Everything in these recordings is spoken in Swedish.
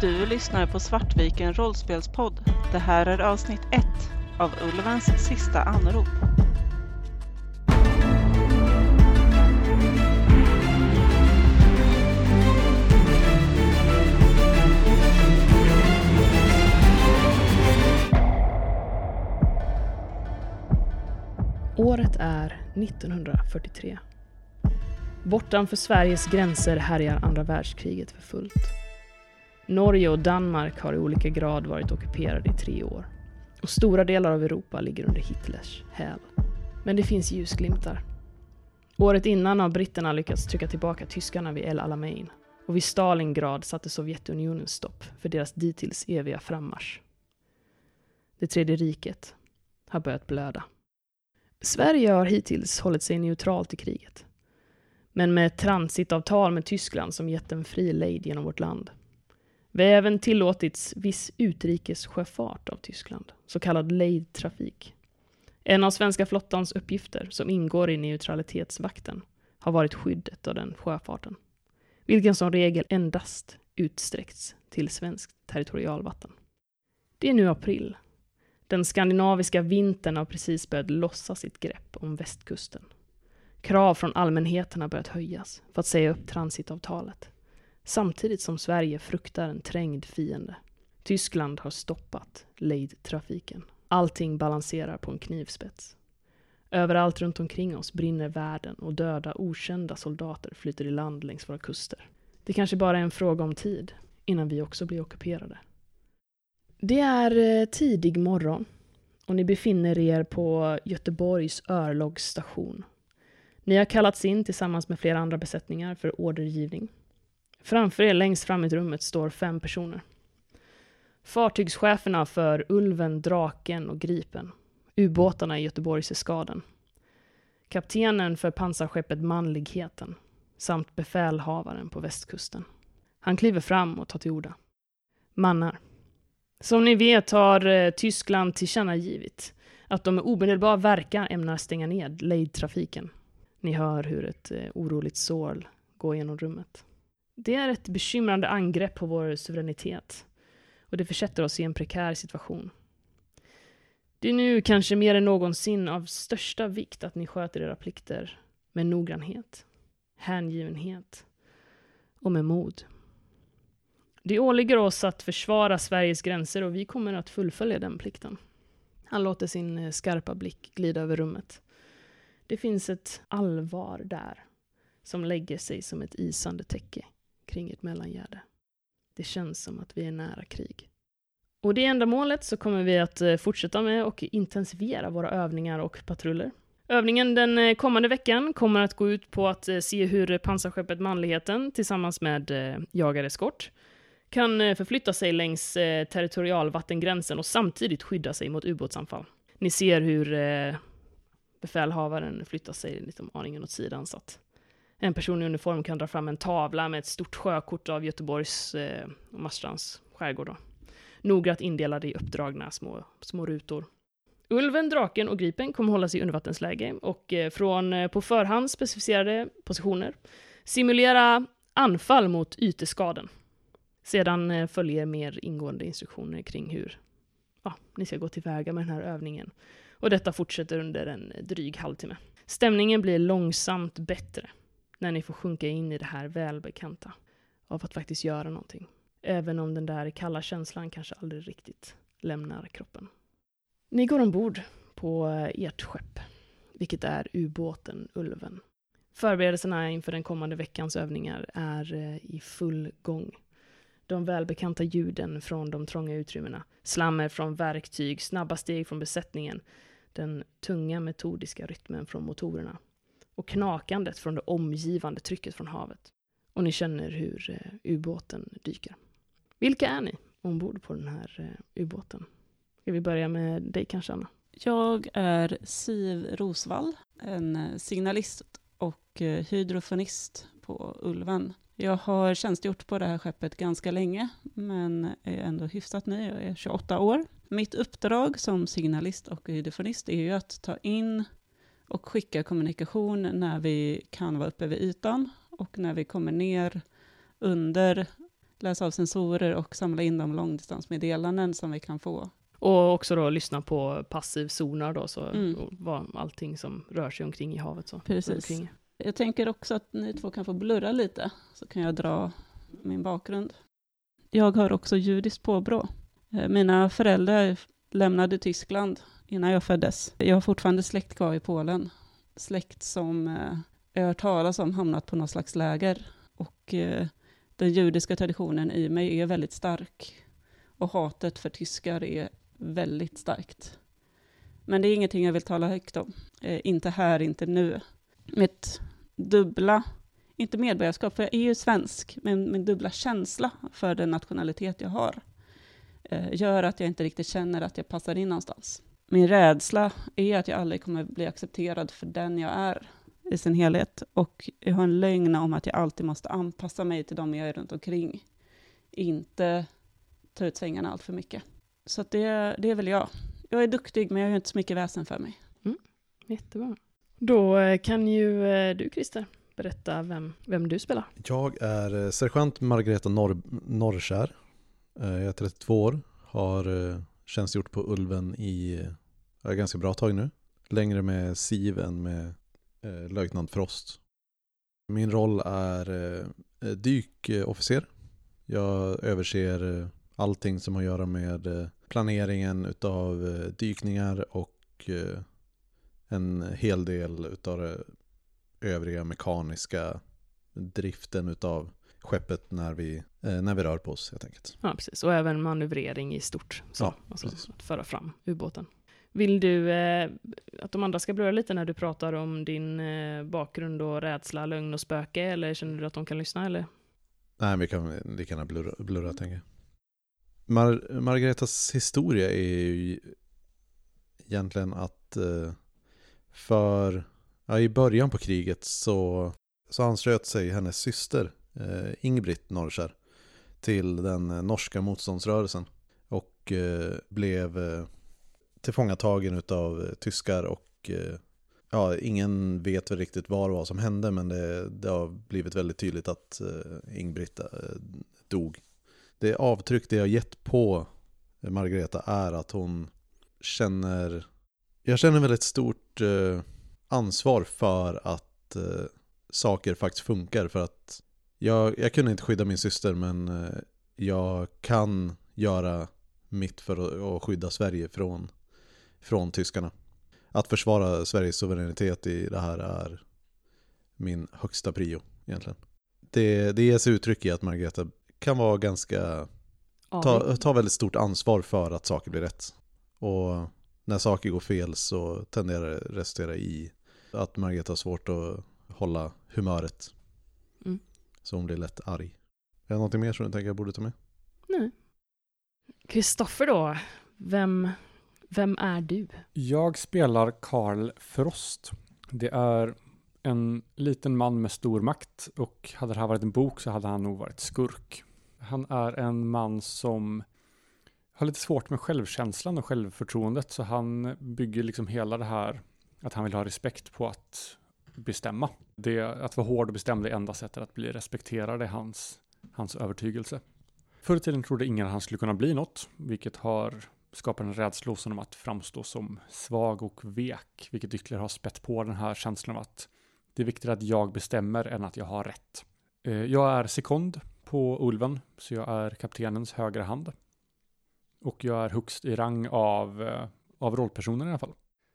Du lyssnar på Svartviken rollspelspodd. Det här är avsnitt 1 av Ulvens sista anrop. Året är 1943. Bortanför Sveriges gränser härjar andra världskriget för fullt. Norge och Danmark har i olika grad varit ockuperade i tre år. Och stora delar av Europa ligger under Hitlers häl. Men det finns ljusglimtar. Året innan har britterna lyckats trycka tillbaka tyskarna vid El Alamein. Och vid Stalingrad satte Sovjetunionen stopp för deras dittills eviga frammarsch. Det tredje riket har börjat blöda. Sverige har hittills hållit sig neutralt i kriget. Men med ett transitavtal med Tyskland som gett en fri lejd genom vårt land. Vi har även tillåtits viss utrikessjöfart av Tyskland, så kallad lejdtrafik. En av svenska flottans uppgifter, som ingår i neutralitetsvakten, har varit skyddet av den sjöfarten. Vilken som regel endast utsträckts till svenskt territorialvatten. Det är nu april. Den skandinaviska vintern har precis börjat lossa sitt grepp om västkusten. Krav från allmänheten har börjat höjas för att säga upp transitavtalet. Samtidigt som Sverige fruktar en trängd fiende. Tyskland har stoppat lejdtrafiken. Allting balanserar på en knivspets. Överallt runt omkring oss brinner världen och döda, okända soldater flyter i land längs våra kuster. Det kanske bara är en fråga om tid innan vi också blir ockuperade. Det är eh, tidig morgon och ni befinner er på Göteborgs örlogsstation. Ni har kallats in tillsammans med flera andra besättningar för ordergivning. Framför er längst fram i rummet står fem personer. Fartygscheferna för Ulven, Draken och Gripen. Ubåtarna i Göteborgseskaden. Kaptenen för pansarskeppet Manligheten samt befälhavaren på västkusten. Han kliver fram och tar till orda. Mannar. Som ni vet har eh, Tyskland tillkännagivit att de med omedelbar verkan ämnar stänga ned lejdtrafiken. Ni hör hur ett eh, oroligt sorl går genom rummet. Det är ett bekymrande angrepp på vår suveränitet och det försätter oss i en prekär situation. Det är nu kanske mer än någonsin av största vikt att ni sköter era plikter med noggrannhet, hängivenhet och med mod. Det åligger oss att försvara Sveriges gränser och vi kommer att fullfölja den plikten. Han låter sin eh, skarpa blick glida över rummet. Det finns ett allvar där som lägger sig som ett isande täcke kring ett mellangärde. Det känns som att vi är nära krig. Och det ändamålet så kommer vi att eh, fortsätta med och intensifiera våra övningar och patruller. Övningen den eh, kommande veckan kommer att gå ut på att eh, se hur pansarskeppet Manligheten tillsammans med jagareskort kan förflytta sig längs territorialvattengränsen och samtidigt skydda sig mot ubåtsanfall. Ni ser hur befälhavaren flyttar sig lite om aningen åt sidan så att en person i uniform kan dra fram en tavla med ett stort sjökort av Göteborgs eh, och Marstrands skärgård. Då. Noggrant indelade i uppdragna små, små rutor. Ulven, draken och gripen kommer hålla sig i undervattensläge och eh, från eh, på förhand specificerade positioner simulera anfall mot yteskaden. Sedan eh, följer mer ingående instruktioner kring hur ja, ni ska gå tillväga med den här övningen. Och detta fortsätter under en dryg halvtimme. Stämningen blir långsamt bättre när ni får sjunka in i det här välbekanta av att faktiskt göra någonting. Även om den där kalla känslan kanske aldrig riktigt lämnar kroppen. Ni går ombord på eh, ert skepp, vilket är ubåten Ulven. Förberedelserna inför den kommande veckans övningar är eh, i full gång de välbekanta ljuden från de trånga utrymmena, slammer från verktyg, snabba steg från besättningen, den tunga metodiska rytmen från motorerna och knakandet från det omgivande trycket från havet. Och ni känner hur eh, ubåten dyker. Vilka är ni ombord på den här eh, ubåten? Ska vi börja med dig kanske, Anna? Jag är Siv Rosvall, en eh, signalist och eh, hydrofonist på Ulven. Jag har tjänstgjort på det här skeppet ganska länge, men är ändå hyfsat ny. Jag är 28 år. Mitt uppdrag som signalist och hydrofonist är ju att ta in och skicka kommunikation när vi kan vara uppe vid ytan och när vi kommer ner under läsa av sensorer och samla in de långdistansmeddelanden som vi kan få. Och också då lyssna på passiv sonar då, så Mm. vad, allting som rör sig omkring i havet. Så, Precis. Omkring. Jag tänker också att ni två kan få blurra lite, så kan jag dra min bakgrund. Jag har också judiskt påbrå. Eh, Mina föräldrar lämnade Tyskland innan jag föddes. Jag har fortfarande släkt kvar i Polen. Släkt som eh, jag har hört talas om hamnat på något slags läger. Och eh, den judiska traditionen i mig är väldigt stark. Och hatet för tyskar är väldigt starkt. Men det är ingenting jag vill tala högt om. Eh, inte här, inte nu. Mitt dubbla, inte medborgarskap, för jag är ju svensk, men min dubbla känsla för den nationalitet jag har eh, gör att jag inte riktigt känner att jag passar in någonstans. Min rädsla är att jag aldrig kommer bli accepterad för den jag är i sin helhet. Och jag har en lögn om att jag alltid måste anpassa mig till de jag är runt omkring. Inte ta ut svängarna allt för mycket. Så att det, det är väl jag. Jag är duktig, men jag gör inte så mycket väsen för mig. Jättebra. Då eh, kan ju eh, du Christer berätta vem, vem du spelar. Jag är eh, sergeant Margareta Norr, Norrskär. Jag är 32 år, har tjänstgjort på Ulven i ja, ganska bra tag nu. Längre med SIV än med eh, löjtnant Frost. Min roll är eh, dykofficer. Jag överser eh, allting som har att göra med eh, planeringen utav eh, dykningar och eh, en hel del utav det övriga mekaniska driften utav skeppet när vi, eh, när vi rör på oss helt enkelt. Ja, precis. Och även manövrering i stort. Så, Ja, alltså, precis. att föra fram ubåten. Vill du eh, att de andra ska blurra lite när du pratar om din eh, bakgrund och rädsla, lögn och spöke? Eller känner du att de kan lyssna? Eller? Nej, vi kan lika gärna blurra, blurra tänker jag. Mar- Margaretas historia är ju egentligen att eh, för, ja, i början på kriget så, så anslöt sig hennes syster eh, Ingbritt Norrskär till den eh, norska motståndsrörelsen och eh, blev eh, tillfångatagen av eh, tyskar och eh, ja, ingen vet väl riktigt vad det var som hände men det, det har blivit väldigt tydligt att eh, Ingbritt eh, dog. Det avtryck det har gett på eh, Margareta är att hon känner, jag känner väldigt stort eh, ansvar för att eh, saker faktiskt funkar för att jag, jag kunde inte skydda min syster men eh, jag kan göra mitt för att, att skydda Sverige från, från tyskarna. Att försvara Sveriges suveränitet i det här är min högsta prio egentligen. Det, det ges uttryck i att Margareta kan vara ganska, ta, ta väldigt stort ansvar för att saker blir rätt. Och när saker går fel så tenderar det resultera i att Margareta har svårt att hålla humöret. Så hon blir lätt arg. Är det någonting mer som du tänker jag borde ta med? Nej. Kristoffer då, vem, vem är du? Jag spelar Karl Frost. Det är en liten man med stor makt och hade det här varit en bok så hade han nog varit skurk. Han är en man som har lite svårt med självkänslan och självförtroendet så han bygger liksom hela det här att han vill ha respekt på att bestämma. Det, att vara hård och bestämd är enda sättet att bli respekterad i hans, hans övertygelse. Förr i tiden trodde ingen att han skulle kunna bli något, vilket har skapat en rädsla hos honom att framstå som svag och vek, vilket ytterligare har spett på den här känslan av att det är viktigare att jag bestämmer än att jag har rätt. Eh, jag är sekond på Ulven, så jag är kaptenens högra hand. Och jag är högst i rang av, eh, av rollpersoner i alla fall.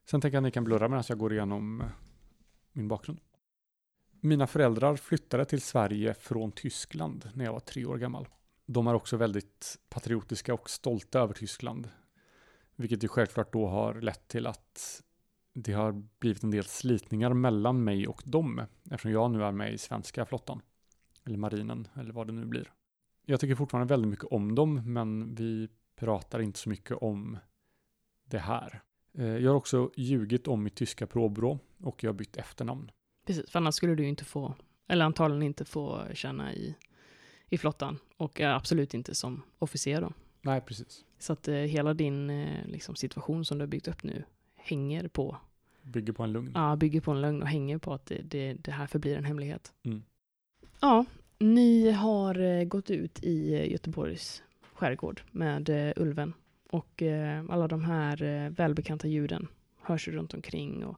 Sen tänker jag att ni kan blurra medan jag går igenom eh, min bakgrund. Mina föräldrar flyttade till Sverige från Tyskland när jag var tre år gammal. De är också väldigt patriotiska och stolta över Tyskland. Vilket ju självklart då har lett till att det har blivit en del slitningar mellan mig och dem. Eftersom jag nu är med i svenska flottan. Eller marinen, eller vad det nu blir. Jag tycker fortfarande väldigt mycket om dem, men vi pratar inte så mycket om det här. Eh, jag har också ljugit om mitt tyska provbrå och jag har bytt efternamn. Precis, för annars skulle du inte få, eller antagligen inte få känna i, i flottan. Och absolut inte som officer då. Nej, precis. Så att eh, hela din eh, liksom, situation som du har byggt upp nu hänger på, Bygger på en lugn. ja, bygger på en lögn och hänger på att det, det, det här förblir en hemlighet. Mm. Ja, Ni har eh, gått ut i eh, Göteborgs skärgård med eh, ulven och eh, alla de här välbekanta ljuden hörs ju runt omkring och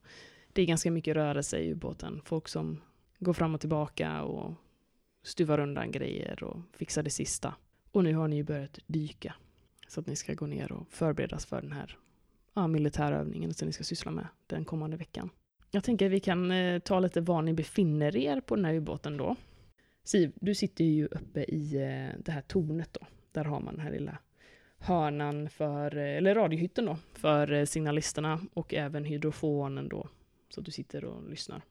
det är ganska mycket rörelse i ubåten. Folk som går fram och tillbaka och stuvar undan grejer och fixar det sista. Och nu har ni ju börjat dyka så att ni ska gå ner och förberedas för den här ja, militärövningen som ni ska syssla med den kommande veckan. Jag tänker att vi kan eh, ta lite var ni befinner er på den här ubåten då. Siv, du sitter ju uppe i eh, det här tornet då. Där har man den här lilla hörnan för, eh, eller radiohytten då, för eh, signalisterna och även hydrofonen då. Så du sitter och lyssnar.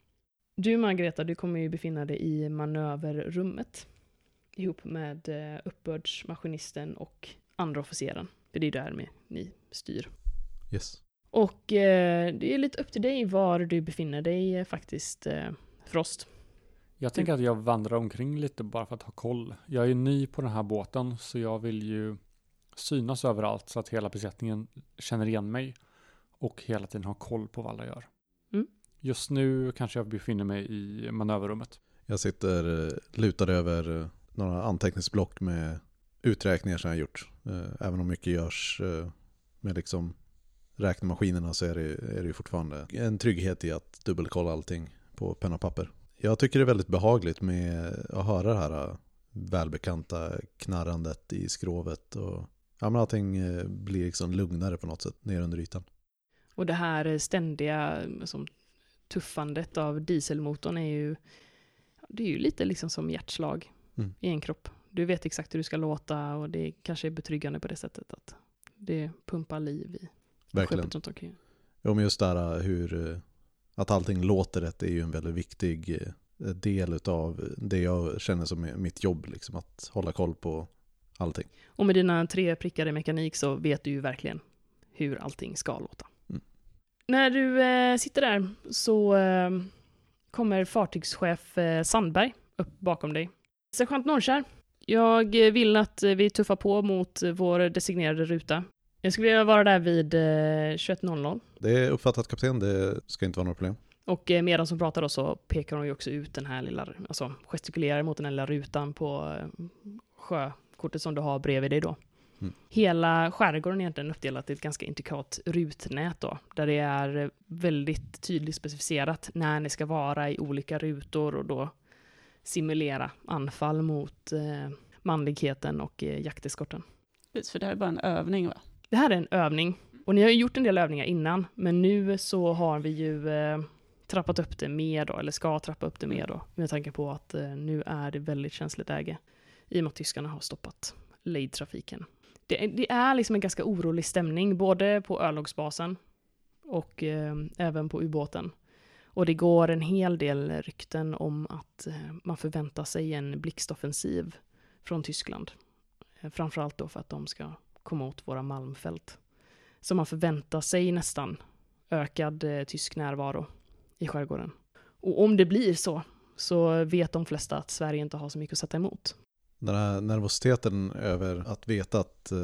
Du Margareta, du kommer ju befinna dig i manöverrummet ihop med eh, uppbördsmaskinisten och andra officeren. För det är där med ni styr. Yes. Och eh, det är lite upp till dig var du befinner dig eh, faktiskt, eh, Frost. Jag tänker att jag vandrar omkring lite bara för att ha koll. Jag är ny på den här båten så jag vill ju synas överallt så att hela besättningen känner igen mig och hela tiden har koll på vad alla gör. Just nu kanske jag befinner mig i manöverrummet. Jag sitter eh, lutad över eh, några anteckningsblock med uträkningar som jag har gjort. Eh, Även om mycket görs med liksom räknemaskinerna så är det, är det ju fortfarande en trygghet i att dubbelkolla allting på penna och papper. Jag tycker det är väldigt behagligt med att höra det här välbekanta knarrandet i skrovet och ja, men allting blir liksom lugnare på något sätt ner under ytan. Och det här ständiga som, tuffandet av dieselmotorn är ju, det är ju lite liksom som hjärtslag Mm. i en kropp. Du vet exakt hur du ska låta och det kanske är betryggande på det sättet att det pumpar liv i Verkligen. skeppet runt omkring. Jo men just det här hur, eh, att allting låter rätt är ju en väldigt viktig eh, del av det jag känner som mitt jobb. Liksom, att hålla koll på allting. Och med dina tre prickar i mekanik så vet du ju verkligen hur allting ska låta. När du eh, sitter där så eh, kommer fartygschef eh, Sandberg upp bakom dig. Sergeant Norrkär, jag eh, vill att eh, vi tuffar på mot eh, vår designerade ruta. Jag skulle vilja vara där vid eh, 21.00. Det är uppfattat kapten, det ska inte vara något problem. Och eh, medan som pratar då så pekar hon ju också ut den här lilla, alltså gestikulerar mot den här lilla rutan på eh, sjökortet som du har bredvid dig då. Mm. Hela skärgården är egentligen uppdelat i ett ganska intrikat rutnät då, där det är väldigt tydligt specificerat när ni ska vara i olika rutor och då simulera anfall mot eh, manligheten och eh, jakteskorten. Precis, för det här är bara en övning va? Det här är en övning. Och ni har ju gjort en del övningar innan, men nu så har vi ju eh, trappat upp det mer då, eller ska trappa upp det mer då, med tanke på att eh, nu är det väldigt känsligt läge. I och med att tyskarna har stoppat lejdtrafiken. Det, det är liksom en ganska orolig stämning, både på örlogsbasen och eh, även på ubåten. Och det går en hel del rykten om att eh, man förväntar sig en blixtoffensiv från Tyskland. Eh, framförallt då för att de ska komma åt våra malmfält. Så man förväntar sig nästan ökad eh, tysk närvaro i skärgården. Och om det blir så, så vet de flesta att Sverige inte har så mycket att sätta emot. Den här nervositeten över att veta att eh,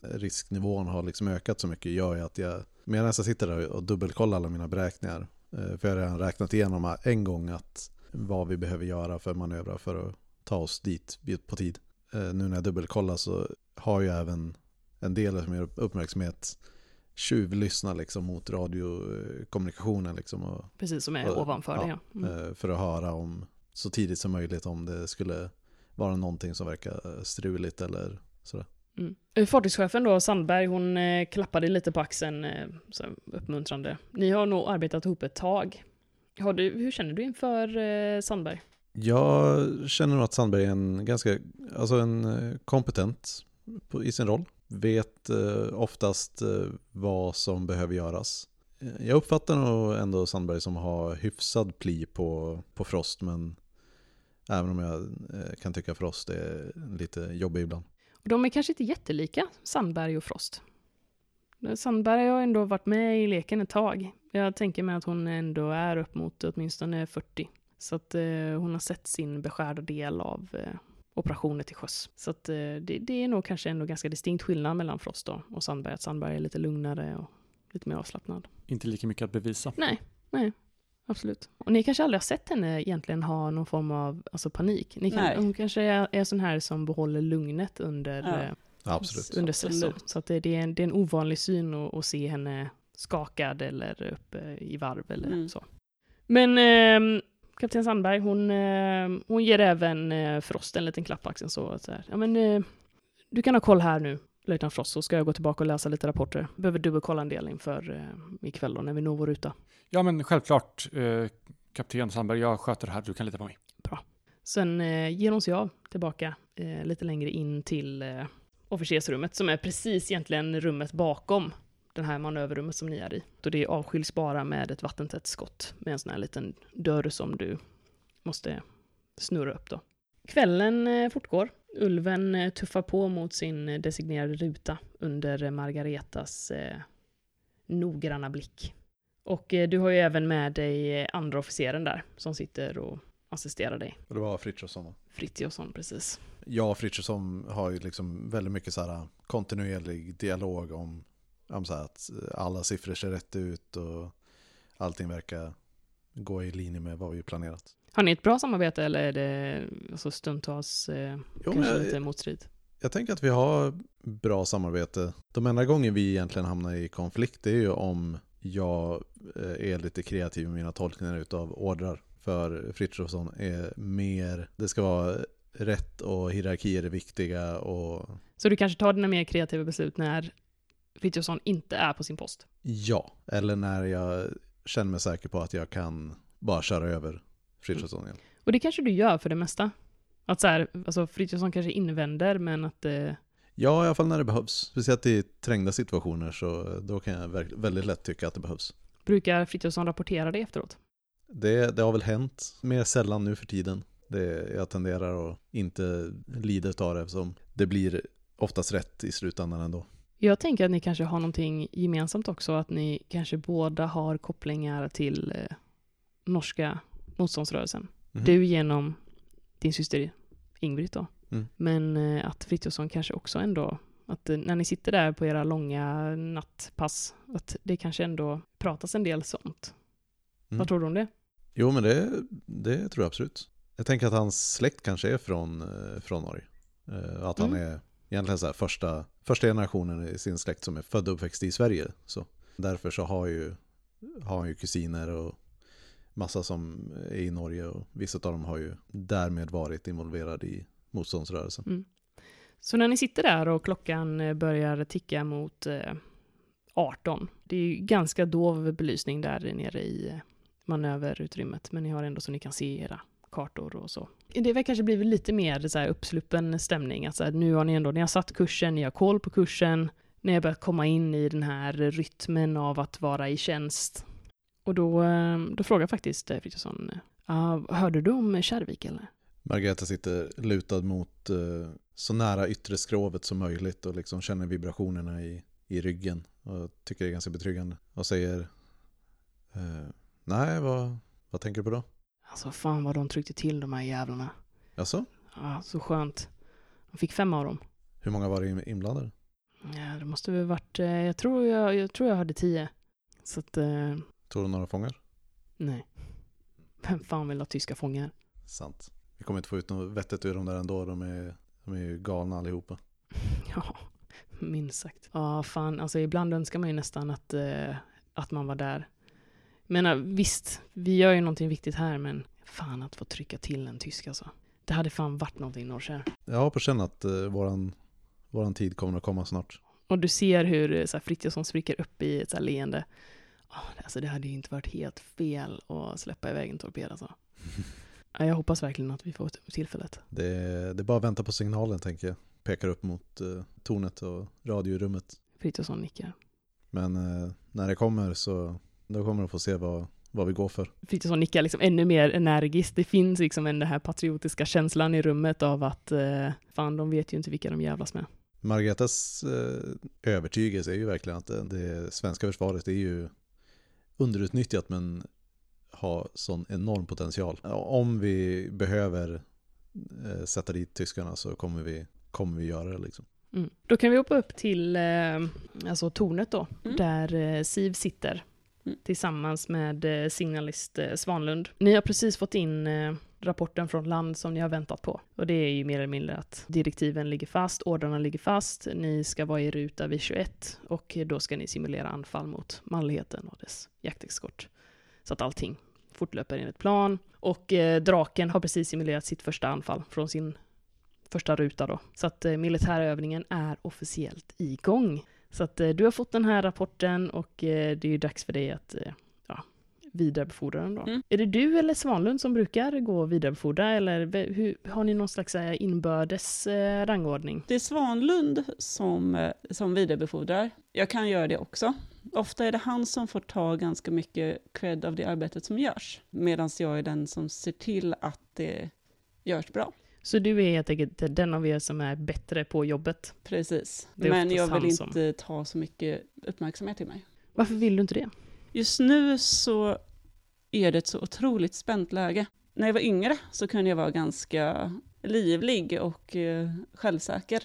risknivån har liksom ökat så mycket gör ju att jag, medan jag sitter där och dubbelkollar alla mina beräkningar, eh, för jag har redan räknat igenom en gång att vad vi behöver göra för manövrar för att ta oss dit på tid. Eh, nu när jag dubbelkollar så har ju även en del av min uppmärksamhet tjuvlyssna liksom mot radiokommunikationen liksom och, Precis som är Och- ovanför det. ja, Ja. Mm. för att höra om så tidigt som möjligt om det skulle vara någonting som verkar struligt eller sådär. Mm. Eh, Fartygschefen då, Sandberg, hon eh, klappade lite på axeln eh, så uppmuntrande. Ni har nog arbetat ihop ett tag. Har du, hur känner du inför eh, Sandberg? Jag känner nog att Sandberg är en ganska, alltså en eh, kompetent i sin roll. Vet eh, oftast eh, vad som behöver göras. Eh, Jag uppfattar nog ändå Sandberg som har hyfsad pli på, på Frost, men även om jag eh, kan tycka Frost är lite jobbig ibland. Och de är kanske inte jättelika, Sandberg och Frost. Sandberg har ändå varit med i leken ett tag. Jag tänker mig att hon ändå är upp mot åtminstone 40. Så att eh, hon har sett sin beskärda del av eh, operationer till sjöss. Så att eh, det, det är nog kanske ändå ganska distinkt skillnad mellan Frost då och Sandberg. Att Sandberg är lite lugnare och lite mer avslappnad. Inte lika mycket att bevisa. Nej, nej. Absolut. Och ni kanske aldrig har sett henne egentligen ha någon form av alltså, panik. Ni kan, Nej. hon kanske är, är sån här som behåller lugnet under, Ja. eh, Absolut. under stress. då. Absolut. Så att det, det, är en, det är en ovanlig syn att, att se henne skakad eller uppe i varv eller Mm. så. Men eh, kapten Sandberg, hon, eh, hon ger även eh, Frost en liten klapp på axeln så, att så här, ja men eh, du kan ha koll här nu, löjtnant Frost, så ska jag gå tillbaka och läsa lite rapporter. Behöver dubbelkolla en del inför eh, ikväll då, när vi når vår ruta. Ja, men självklart, eh, kapten Sandberg, jag sköter det här. Du kan lita på mig. Sen eh, ger hon sig av tillbaka eh, lite längre in till eh, officersrummet som är precis egentligen rummet bakom det här manöverrummet som ni är i. Och det avskiljs bara med ett vattentätt skott med en sån här liten dörr som du måste snurra upp då. Kvällen eh, fortgår. Ulven eh, tuffar på mot sin eh, designerade ruta under eh, Margaretas eh, noggranna blick. Och eh, du har ju även med dig andra officeren där som sitter och assisterar dig. Och det var Frithiofsson va? Frithiofsson, precis. Jag och Frithiofsson har ju liksom väldigt mycket så här kontinuerlig dialog om, om så här att alla siffror ser rätt ut och allting verkar gå i linje med vad vi planerat. Har ni ett bra samarbete eller är det alltså stundtals eh, Jo, kanske jag, lite motstrid? jag tänker att vi har bra samarbete. De enda gånger vi egentligen hamnar i konflikt det är ju om jag eh, är lite kreativ med mina tolkningar utav ordrar. För Frithiofsson är mer, det ska vara rätt och hierarkier är viktiga och Så du kanske tar dina mer kreativa beslut när Frithiofsson inte är på sin post? Ja, eller när jag känner mig säker på att jag kan bara köra över Frithiofsson igen. Och det kanske du gör för det mesta? Att så här, alltså Frithiofsson kanske invänder men att eh, Ja, i alla fall när det behövs. Speciellt i trängda situationer så då kan jag väldigt lätt tycka att det behövs. brukar Frithiofsson rapportera det efteråt? Det, det har väl hänt mer sällan nu för tiden. Det, jag tenderar att inte lida av det eftersom det blir oftast rätt i slutändan ändå. Jag tänker att ni kanske har någonting gemensamt också, att ni kanske båda har kopplingar till eh, norska motståndsrörelsen. Mhm. Du genom din syster Ingrid då. Mm. Men eh, att Frithiofsson kanske också ändå, att eh, när ni sitter där på era långa nattpass, att det kanske ändå pratas en del sånt. Mm. Vad tror du om det? Jo, men det, det tror jag absolut. Jag tänker att hans släkt kanske är från, eh, från Norge. Att han Mm. är egentligen så här första, första generationen i sin släkt som är född och uppväxt i Sverige. Så därför så har, ju, har han ju kusiner och massa som är i Norge och vissa av dem har ju därmed varit involverade i motståndsrörelsen. Mm. Så när ni sitter där och klockan eh, börjar ticka mot eh, 18, det är ju ganska dov belysning där nere i eh, manöverutrymmet, men ni har ändå så ni kan se era kartor och så. Det har kanske blivit lite mer så här uppsluppen stämning, att så här, nu har ni ändå, ni har satt kursen, ni har koll på kursen, ni har börjat komma in i den här rytmen av att vara i tjänst. Och då, eh, då frågar faktiskt eh, Frithiofsson, uh, hörde du om Kärrvik eller? Margareta sitter lutad mot eh, så nära yttre skrovet som möjligt och liksom känner vibrationerna i, i ryggen och tycker det är ganska betryggande. Och säger eh, Nej, vad, vad tänker du på då? Alltså fan vad de tryckte till de här jävlarna. Alltså, Ja, så skönt. De fick fem av dem. hur många var det in- inblandade? Ja, det måste väl varit, eh, jag tror jag, jag tror jag hade tio. Så att, eh, Tog de några fångar? nej. Vem fan vill ha tyska fångar? Sant. Vi kommer inte få ut något vettigt ur dem där ändå. De är, de är ju galna allihopa. Ja, minst sagt. Ja, fan, alltså ibland önskar man ju nästan att, eh, att man var där. Men eh, visst, vi gör ju någonting viktigt här, men fan att få trycka till en tysk alltså. Det hade fan varit någonting Norrkär. Jag har på känn att eh, våran, våran tid kommer att komma snart. Och du ser hur eh, så här, Frithiofsson spricker upp i ett så här leende. Oh, alltså det hade ju inte varit helt fel att släppa iväg en torped alltså. Ja, Jag hoppas verkligen att vi får tillfället. Det, det är bara att vänta på signalen tänker jag. Pekar upp mot eh, tornet och radiorummet. Frithiofsson nickar. Men eh, när det kommer så då kommer du få se vad, vad vi går för. Frithiofsson nickar liksom ännu mer energiskt. Det finns liksom en, den här patriotiska känslan i rummet av att eh, fan, de vet ju inte vilka de jävlas med. Margaretas eh, övertygelse är ju verkligen att det, det svenska försvaret är ju underutnyttjat men har sån enorm potential. Om vi behöver eh, sätta dit tyskarna så kommer vi, kommer vi göra det liksom. Mm. Då kan vi hoppa upp till eh, alltså tornet då, Mm. där eh, Siv sitter Mm. tillsammans med eh, signalist eh, Svanlund. Ni har precis fått in eh, rapporten från land som ni har väntat på. Och det är ju mer eller mindre att direktiven ligger fast, ordrarna ligger fast, ni ska vara i ruta vid 21 och då ska ni simulera anfall mot manligheten och dess jakteskort. Så att allting fortlöper enligt plan. Och eh, draken har precis simulerat sitt första anfall från sin första ruta då. Så att eh, militärövningen är officiellt igång. Så att eh, du har fått den här rapporten och eh, det är ju dags för dig att eh, vidarebefordra den då. Mm. Är det du eller Svanlund som brukar gå och vidarebefordra eller hur, har ni någon slags eh, inbördes eh, rangordning? Det är Svanlund som, eh, som vidarebefordrar. Jag kan göra det också. Ofta är det han som får ta ganska mycket cred av det arbetet som görs, medan jag är den som ser till att det görs bra. Så du är helt enkelt den av er som är bättre på jobbet. Precis. Men jag vill som- inte ta så mycket uppmärksamhet till mig. Varför vill du inte det? Just nu så är det ett så otroligt spänt läge. När jag var yngre så kunde jag vara ganska livlig och eh, självsäker.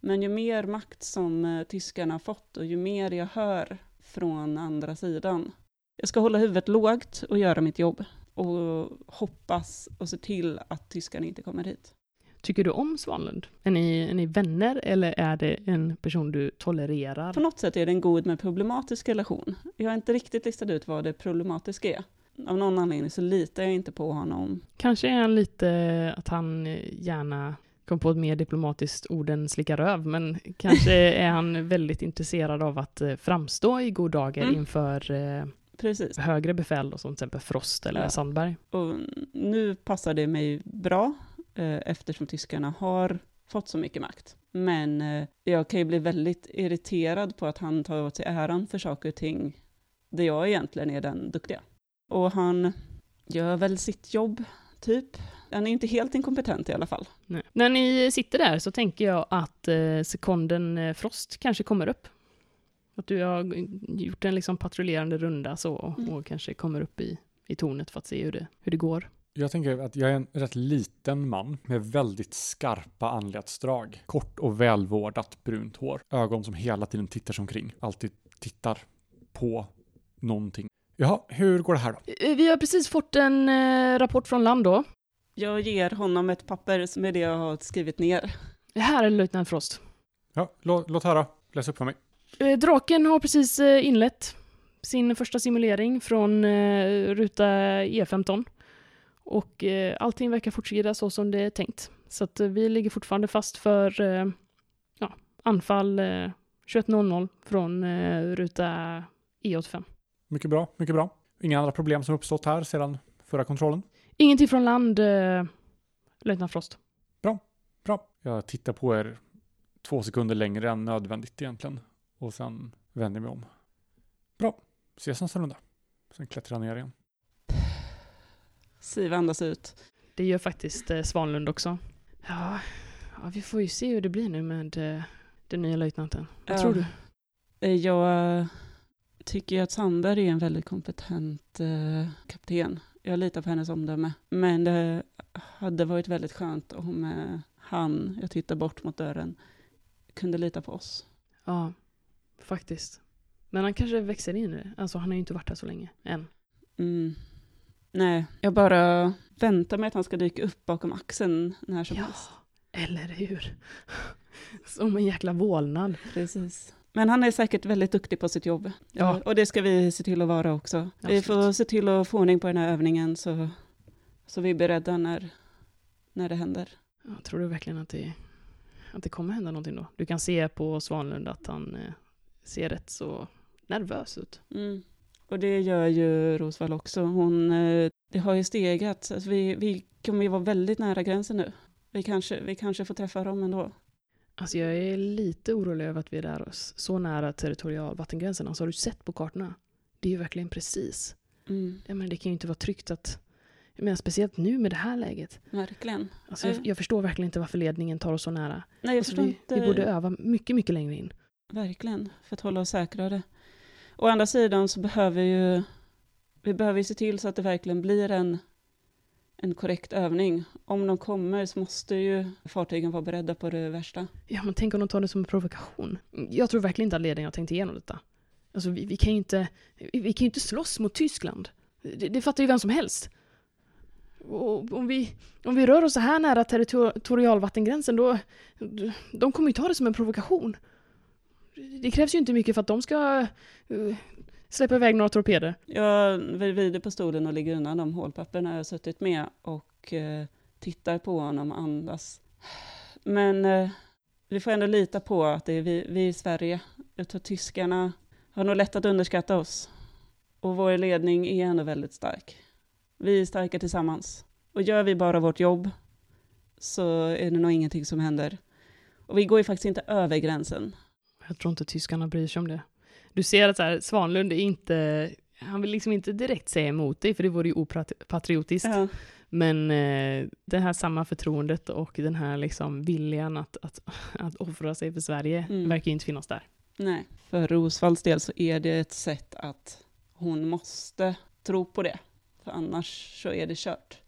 Men ju mer makt som eh, tyskarna har fått och ju mer jag hör från andra sidan. Jag ska hålla huvudet lågt och göra mitt jobb. Och hoppas och se till att tyskarna inte kommer hit. Tycker du om Svanlund? Är ni, är ni vänner eller är det en person du tolererar? På något sätt är det en god men problematisk relation. Jag har inte riktigt listat ut vad det problematiska är. Av någon anledning så litar jag inte på honom. Kanske är han lite att han gärna kom på ett mer diplomatiskt ord än slicka röv, men kanske är han väldigt intresserad av att eh, framstå i god dager Mm. inför eh, Precis. högre befäl, som till exempel Frost eller Ja. Sandberg. Och nu passar det mig bra eftersom tyskarna har fått så mycket makt. Men eh, jag kan ju bli väldigt irriterad på att han tar åt sig äran för saker och ting där jag egentligen är den duktiga. Och han gör väl sitt jobb, typ. Han är inte helt inkompetent i alla fall. Nej. När ni sitter där så tänker jag att eh, sekunden eh, Frost kanske kommer upp. Att du har gjort en liksom patrullerande runda så och, Mm. och kanske kommer upp i, i tornet för att se hur det, hur det går. Jag tänker att jag är en rätt liten man med väldigt skarpa anletsdrag. Kort och välvårdat brunt hår. Ögon som hela tiden tittar sig omkring. Alltid tittar på någonting. Jaha, hur går det här då? Eh, Vi har precis fått en eh, rapport från land då. Jag ger honom ett papper med det jag har skrivit ner. Det här är löjtnant Frost. Ja, lå, låt höra. Läs upp för mig. Eh, Draken har precis eh, inlett sin första simulering från ruta E15. Och eh, allting verkar fortskrida så som det är tänkt. Så att eh, vi ligger fortfarande fast för eh, ja, anfall eh, 21.00 från eh, ruta E85. Mycket bra, mycket bra. Inga andra problem som uppstått här sedan förra kontrollen? Ingenting från land, eh, löjtnant Frost. Bra. Jag tittar på er två sekunder längre än nödvändigt egentligen. Och sen vänder jag mig om. Bra. Ses nästa runda. Sen klättrar jag ner igen. Siv andas ut. Det gör faktiskt eh, Svanlund också. Ja, ja, vi får ju se hur det blir nu med eh, den nya löjtnanten. Vad Ja. tror du? Eh, Jag tycker ju att Sandberg är en väldigt kompetent eh, kapten. Jag litar på hennes omdöme. Men det hade varit väldigt skönt om eh, han, jag tittar bort mot dörren, kunde lita på oss. Ja, faktiskt. Men han kanske växer in i det. Alltså han har ju inte varit här så länge än. Mm. Nej, jag bara väntar mig att han ska dyka upp bakom axeln när som Ja, helst. eller hur? Som en jäkla vålnad. Precis. Men han är säkert väldigt duktig på sitt jobb. Ja. Och det ska vi se till att vara också. Vi Absolut. får se till att få ordning på den här övningen så, så vi är beredda när, när det händer. Ja, tror du verkligen att det, att det kommer hända någonting då? Du kan se på Svanlund att han eh, ser rätt så nervös ut. Mm. Och det gör ju Rosvall också. Hon, eh, det har ju stegat. Alltså vi, vi kommer ju vara väldigt nära gränsen nu. Vi kanske, vi kanske får träffa dem ändå. Alltså jag är lite orolig över att vi är oss så nära territorialvattengränsen. Alltså har du sett på kartorna? Det är ju verkligen precis. Mm. Ja, men det kan ju inte vara tryggt att... Menar, speciellt nu med det här läget. Verkligen. Alltså, jag, Ja. jag förstår verkligen inte varför ledningen tar oss så nära. Nej, jag Alltså, förstår vi, inte. vi borde öva mycket, mycket längre in. Verkligen, för att hålla oss säkrare. Å andra sidan så behöver ju vi behöver se till så att det verkligen blir en, en korrekt övning. Om de kommer så måste ju fartygen vara beredda på det värsta. Ja, men tänk om de tar det som en provokation. Jag tror verkligen inte att ledningen har tänkt igenom detta. Alltså vi, vi kan ju inte, vi, vi kan ju inte slåss mot Tyskland. Det, det fattar ju vem som helst. Och om vi, om vi rör oss så här nära territorialvattengränsen då, de kommer ju ta det som en provokation. Det krävs ju inte mycket för att de ska uh, släppa iväg några torpeder. Jag vrider på stolen och ligger undan de hålpapperna jag har suttit med och uh, tittar på honom och andas. Men uh, vi får ändå lita på att det är vi, vi i Sverige. Jag tror tyskarna har nog lätt att underskatta oss. Och vår ledning är ändå väldigt stark. Vi är starka tillsammans. Och gör vi bara vårt jobb så är det nog ingenting som händer. Och vi går ju faktiskt inte över gränsen. Jag tror inte tyskarna bryr sig om det. Du ser att så här, Svanlund är inte, han vill liksom inte direkt säga emot dig, för det vore ju opatriotiskt. Ja. Men eh, det här samma förtroendet och den här liksom viljan att, att, att offra sig för Sverige mm. verkar ju inte finnas där. Nej, för Rosvalls del så är det ett sätt att hon måste tro på det. För annars så är det kört.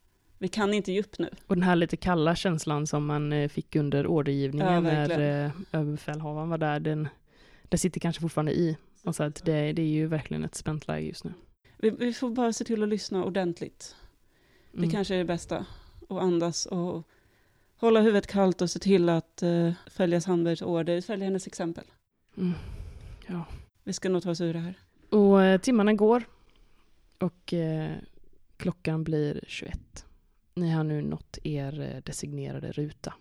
Vi kan inte ge upp nu. Och den här lite kalla känslan som man eh, fick under ordergivningen ja, när eh, överbefälhavaren var där, den, det sitter kanske fortfarande i. Och så att det, det är ju verkligen ett spänt läge just nu. Vi, vi, får bara se till att lyssna ordentligt. Det mm. kanske är det bästa. Och andas och hålla huvudet kallt och se till att uh, följa Sandbergs order, följa hennes exempel. Mm. Ja. Vi ska nog ta oss ur det här. Och eh, timmarna går. Och eh, klockan blir 21. Ni har nu nått er eh, designerade ruta.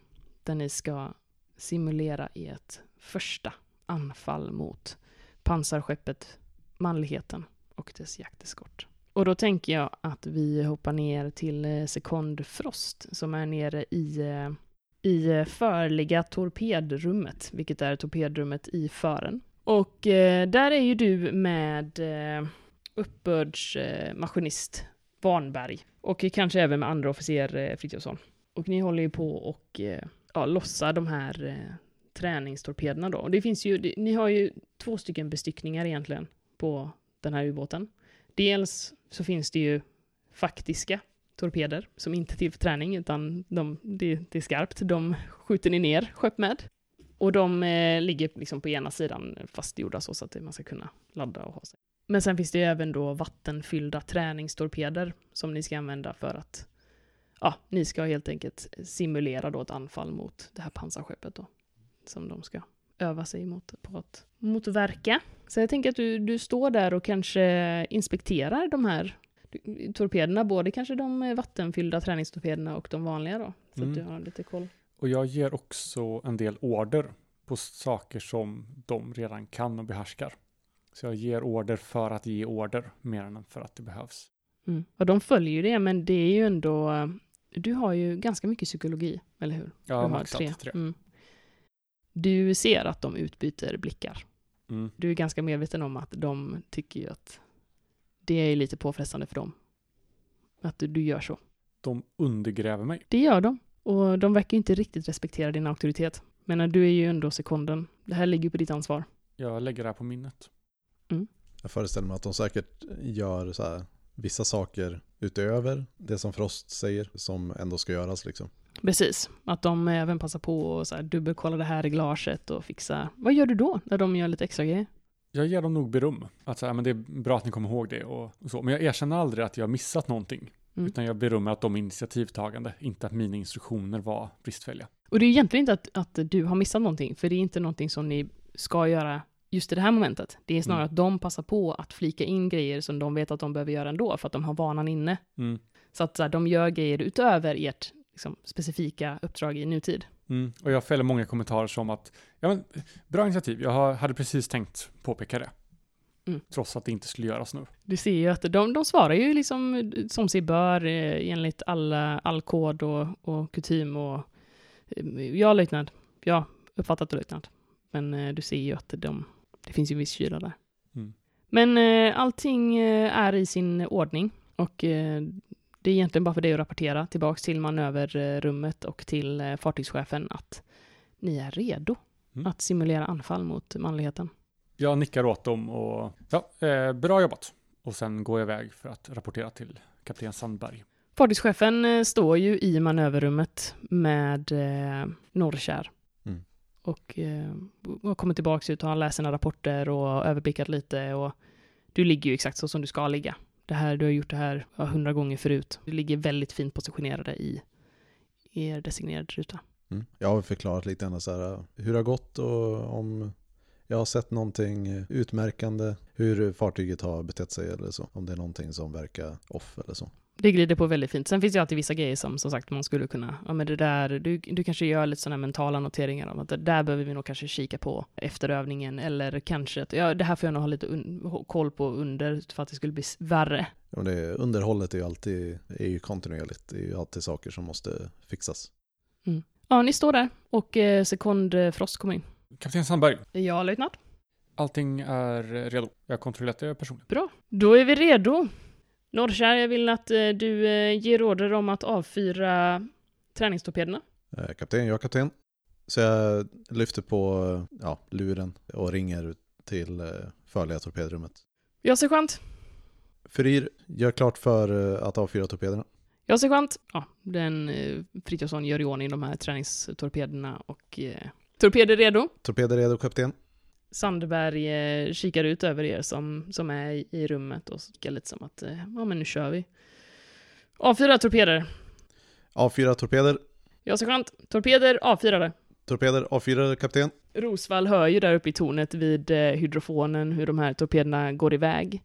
Där ni ska simulera ert första anfall mot pansarskeppet Manligheten och dess jakteskort. Och då tänker jag att vi hoppar ner till eh, Sekond Frost som är nere i, eh, i förliga torpedrummet, vilket är torpedrummet i fören. Och eh, där är ju du med eh, uppbördsmaskinist eh, Warnberg och kanske även med andra officer eh, Frithiofsson. Och ni håller ju på och eh, ja, lossa de här eh, träningstorpederna då. Och det finns ju, det, ni har ju två stycken bestyckningar egentligen på den här ubåten. Dels så finns det ju faktiska torpeder som inte är till för träning utan de, det, det är skarpt. De skjuter ni ner skepp med. Och de eh, ligger liksom på ena sidan fastgjorda så, så att man ska kunna ladda och ha sig. Men sen finns det ju även då vattenfyllda träningstorpeder som ni ska använda för att ja, ni ska helt enkelt simulera då ett anfall mot det här pansarskeppet då. Som de ska öva sig mot, på att motverka. Så jag tänker att du, du står där och kanske inspekterar de här torpederna, både kanske de vattenfyllda träningstorpederna och de vanliga då. Så mm. att du har lite koll. Och jag ger också en del order på saker som de redan kan och behärskar. Så jag ger order för att ge order mer än för att det behövs. Mm. Och de följer ju det, men det är ju ändå... Du har ju ganska mycket psykologi, eller hur? Ja, maxat tre. Mm. Du ser att de utbyter blickar. Mm. Du är ganska medveten om att de tycker ju att det är lite påfrestande för dem. Att du, du gör så. De undergräver mig. Det gör de. Och de verkar inte riktigt respektera din auktoritet. Men du är ju ändå sekunden. Det här ligger på ditt ansvar. Jag lägger det här på minnet. Mm. Jag föreställer mig att de säkert gör så här, vissa saker utöver det som Frost säger som ändå ska göras liksom. Precis, att de även passar på att så här, dubbelkolla det här i glaset och fixa. Vad gör du då när de gör lite extra grejer? Jag ger dem nog beröm. Att så här, men det är bra att ni kommer ihåg det och, och så. Men jag erkänner aldrig att jag missat någonting. Mm. Utan jag berömmer att de är initiativtagande, inte att mina instruktioner var bristfälliga. Och det är egentligen inte att, att du har missat någonting, för det är inte någonting som ni ska göra just i det här momentet. Det är snarare mm. att de passar på att flika in grejer som de vet att de behöver göra ändå, för att de har vanan inne. Mm. Så att så här, de gör grejer utöver ert liksom, specifika uppdrag i nutid. Mm. Och jag fäller många kommentarer som att, ja men, bra initiativ, jag hade precis tänkt påpeka det. Mm. Trots att det inte skulle göras nu. Du ser ju att de, de svarar ju liksom som sig bör eh, enligt alla, all kod och, och kutym och eh, ja, löjtnant. Ja, uppfattat det löjtnant. Men eh, du ser ju att de, det finns ju viss kyla där. Mm. Men eh, allting eh, är i sin ordning och eh, det är egentligen bara för dig att rapportera tillbaks till manöverrummet och till eh, fartygschefen att ni är redo mm. att simulera anfall mot manligheten. Jag nickar åt dem och ja, eh, bra jobbat. Och sen går jag iväg för att rapportera till kapten Sandberg. Fartygschefen eh, står ju i manöverrummet med eh, Norrkär. Och, eh, och kommit tillbaka ut och har läst sina rapporter och överblickat lite och du ligger ju exakt så som du ska ligga. Det här, du har gjort det här hundra gånger förut. Du ligger väldigt fint positionerade i er designerade ruta. Mm. Jag har förklarat lite grann så här, eh, hur det har gått och om jag har sett någonting utmärkande, hur fartyget har betett sig eller så. Om det är någonting som verkar off eller så. Det glider på väldigt fint. Sen finns det ju alltid vissa grejer som som sagt man skulle kunna, ja men det där, du, du kanske gör lite sådana mentala noteringar om att det där behöver vi nog kanske kika på efter övningen eller kanske att, ja det här får jag nog ha lite un, koll på under för att det skulle bli värre. Ja, det, underhållet är ju alltid, är ju kontinuerligt, det är ju alltid saker som måste fixas. Mm. Ja, ni står där och eh, sekund eh, Frost kommer in. Kapten Sandberg. Ja, löjtnant. Allting är redo. Jag har kontrollerat det personligen. Bra. Då är vi redo. Norrkär, jag vill att eh, du eh, ger order om att avfyra träningstorpederna. Eh, kapten, jag är kapten. Så jag lyfter på ja, luren och ringer till farliga torpedrummet. Ja, sergeant. Furir, gör klart för att avfyra torpederna. Ja, sergeant. Ja, den Frithiofsson gör i ordning de här träningstorpederna och eh, torpeder redo. Torpeder redo, kapten. Sandberg eh, kikar ut över er som, som är i, i rummet och kikar lite som att, eh, ja men nu kör vi. A4 torpeder. A4 torpeder. Ja, sergeant. Torpeder avfyrade. Torpeder avfyrade, kapten. Rosvall hör ju där uppe i tornet vid eh, hydrofonen hur de här torpederna går iväg.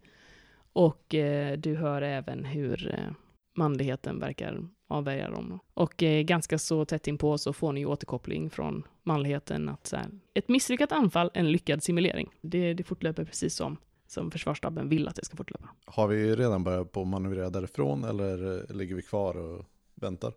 Och eh, du hör även hur eh, manligheten verkar avvärja dem. Och eh, ganska så tätt inpå så får ni återkoppling från manligheten att så här, ett misslyckat anfall, en lyckad simulering. Det, det fortlöper precis som, som försvarsstaben vill att det ska fortlöpa. Har vi redan börjat på manövrera därifrån eller eh, ligger vi kvar och väntar?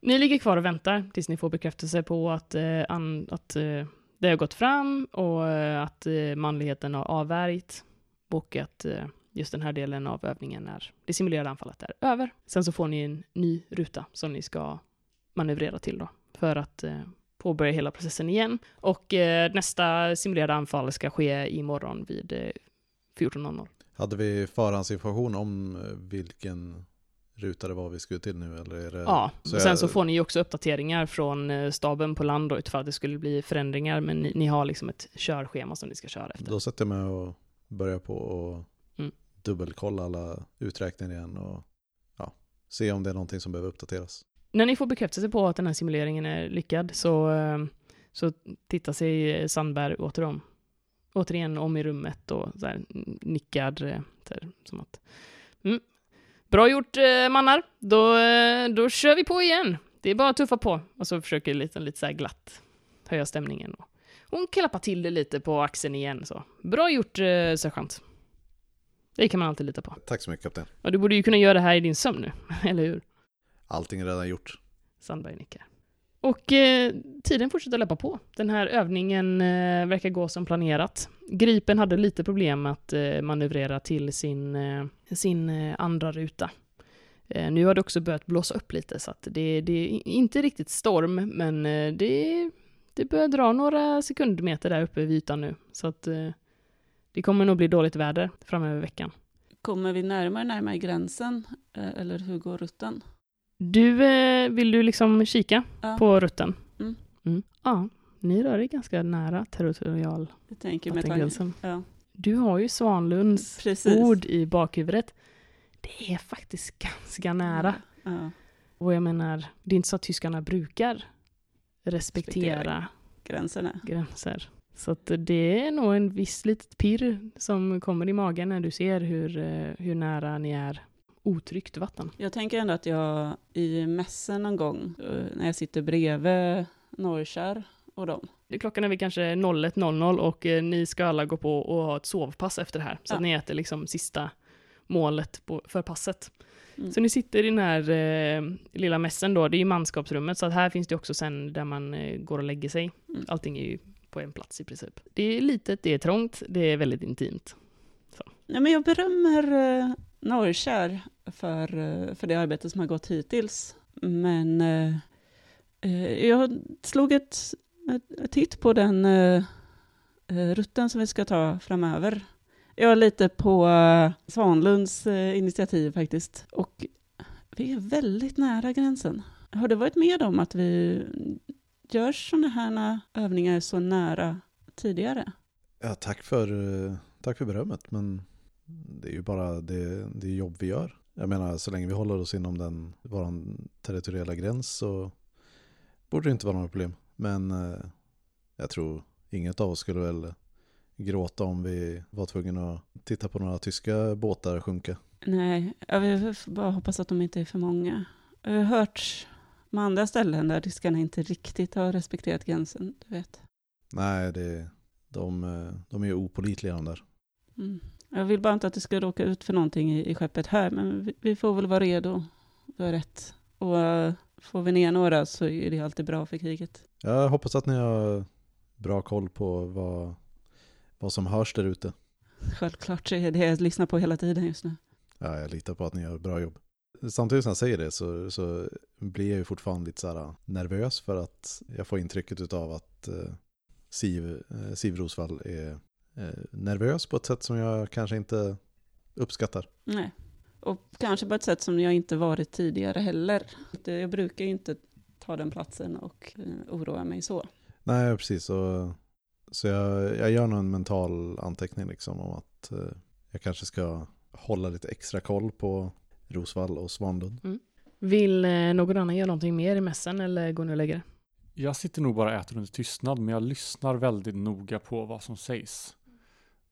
Ni ligger kvar och väntar tills ni får bekräftelse på att, eh, an, att eh, det har gått fram och eh, att eh, manligheten har avvärjt och att just den här delen av övningen är det simulerade anfallet är över. Sen så får ni en ny ruta som ni ska manövrera till då för att eh, påbörja hela processen igen. Och eh, nästa simulerade anfall ska ske imorgon vid eh, 14.00. Hade vi förhandsinformation om eh, vilken ruta det var vi skulle till nu? Eller det... Ja, så och sen jag... så får ni ju också uppdateringar från eh, staben på land då, utifall att det skulle bli förändringar, men ni, ni, har liksom ett körschema som ni ska köra efter. Då sätter jag mig och börjar på och dubbelkolla alla uträkningar igen och ja, se om det är någonting som behöver uppdateras. När ni får bekräftelse på att den här simuleringen är lyckad så, eh, så tittar sig Sandberg åter om, återigen om i rummet och så här, nickar eh, så här, som att mm, Bra gjort eh, mannar, då, då kör vi på igen. Det är bara att tuffa på. Och så försöker lite, lite så här glatt höja stämningen. Hon klappar till det lite på axeln igen så. Bra gjort sergeant. Det kan man alltid lita på. Tack så mycket kapten. Ja, du borde ju kunna göra det här i din sömn nu, eller hur? Allting är redan gjort. Sandberg nickar. Och eh, tiden fortsätter löpa på. Den här övningen eh, verkar gå som planerat. Gripen hade lite problem att eh, manövrera till sin, eh, sin eh, andra ruta. Eh, nu har det också börjat blåsa upp lite så att det, det är inte riktigt storm men det, det börjar dra några sekundmeter där uppe vid ytan nu. Så att det kommer nog bli dåligt väder framöver veckan. Kommer vi närmare närmare gränsen eh, eller hur går rutten? Du, eh, vill du liksom kika ja. på rutten? Mm. Mm. Ja, ni rör er ganska nära territorial Jag tänker med gränsen. Ja. Du har ju Svanlunds Precis. ord i bakhuvudet. Det är faktiskt ganska nära. Ja. Och jag menar, det är inte så att tyskarna brukar respektera, respektera gränserna. gränser. Så det är nog en viss litet pirr som kommer i magen när du ser hur, eh, hur nära ni är otryggt vatten. Jag tänker ändå att jag i mässen någon gång, eh, när jag sitter bredvid Norrkär och dem. Klockan är väl kanske 01.00 och eh, ni ska alla gå på och ha ett sovpass efter det här. Så ja. att ni äter liksom sista målet på, för passet. Mm. Så ni sitter i den här eh, lilla mässen då, det är ju manskapsrummet, så att här finns det också sen där man eh, går och lägger sig. Mm. Allting är ju på en plats i princip. Det är litet, det är trångt, det är väldigt intimt. Så. Ja, men jag berömmer eh, Norrkär för, eh, för det arbete som har gått hittills. Men eh, eh jag slog ett, ett, ett titt på den eh, eh, rutten som vi ska ta framöver. Jag är lite på Svanlunds initiativ faktiskt. Och vi är väldigt nära gränsen. Har du varit med om att vi Görs sådana här övningar så nära tidigare? Ja, tack för, eh, tack för berömmet, men det är ju bara det, det jobb vi gör. Jag menar, så länge vi håller oss inom den, vår territoriella gräns så borde det inte vara några problem. Men eh, jag tror inget av oss skulle väl gråta om vi var tvungna att titta på några tyska båtar sjunka. Nej, jag får bara hoppas att de inte är för många. Jag har hört med andra ställen där tyskarna inte riktigt har respekterat gränsen, du vet. Nej, det, de, de är ju opolitliga de där. Mm. Jag vill bara inte att det ska råka ut för någonting i, i skeppet här, men vi, vi får väl vara redo. Du har rätt. Och uh, får vi ner några så är det alltid bra för kriget. Jag hoppas att ni har bra koll på vad, vad som hörs där ute. Självklart så är det jag lyssnar på hela tiden just nu. Ja, jag litar på att ni gör bra jobb. Samtidigt som jag säger det så, så blir jag ju fortfarande lite så här nervös för att jag får intrycket av att eh, Siv, eh, Siv Rosvall är nervös på ett sätt som jag kanske inte uppskattar. Nej, och kanske på ett sätt som jag inte varit tidigare heller. Jag brukar ju inte ta den platsen och oroa mig så. Nej, precis. Så, så jag, jag gör nog en mental anteckning liksom om att jag kanske ska hålla lite extra koll på Rosvall och Svanlund. Mm. Vill eh, någon annan göra någonting mer i mässan eller går ni och lägger er? Jag sitter nog bara och äter under tystnad, men jag lyssnar väldigt noga på vad som sägs.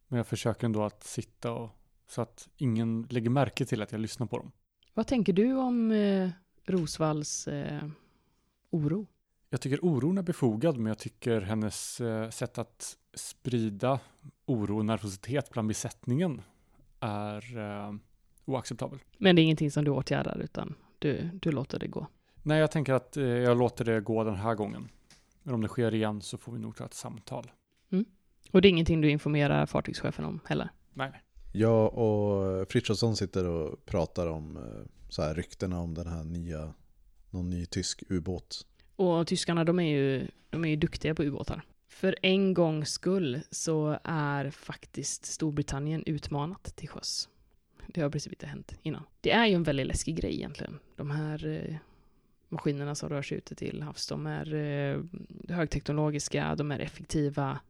Men jag försöker ändå att sitta och, så att ingen lägger märke till att jag lyssnar på dem. Vad tänker du om eh, Rosvalls eh, oro? Jag tycker oron är befogad, men jag tycker hennes eh, sätt att sprida oro och nervositet bland besättningen är eh, oacceptabel. Men det är ingenting som du åtgärdar, utan du, du låter det gå? Nej, jag tänker att eh, jag låter det gå den här gången. Men om det sker igen så får vi nog ta ett samtal. Och det är ingenting du informerar fartygschefen om heller? Nej. Jag och Frithiofsson sitter och pratar om eh, så här ryktena om den här nya, någon ny tysk ubåt. Och tyskarna, de är ju, de är ju duktiga på ubåtar. För en gångs skull så är faktiskt Storbritannien utmanat till sjöss. Det har precis inte hänt innan. Det är ju en väldigt läskig grej egentligen. De här eh, maskinerna som rör sig ute till havs, de är eh, högteknologiska, de är effektiva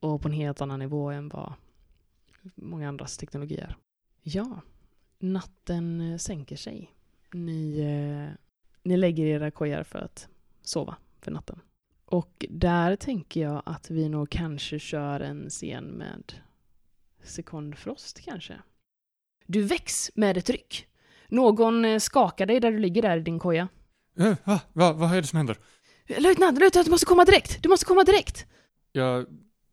och på en helt annan nivå än vad många andras teknologier. Ja, natten eh, sänker sig. Ni, eh, ni lägger era kojar för att sova för natten. Och där tänker jag att vi nog kanske kör en scen med sekundfrost kanske. Du väcks med ett ryck. Någon eh, skakar dig där du ligger där i din koja. Eh, va? Va? Vad är det som händer? Löjtnant, löjtnant, du måste komma direkt! Du måste komma direkt! Jag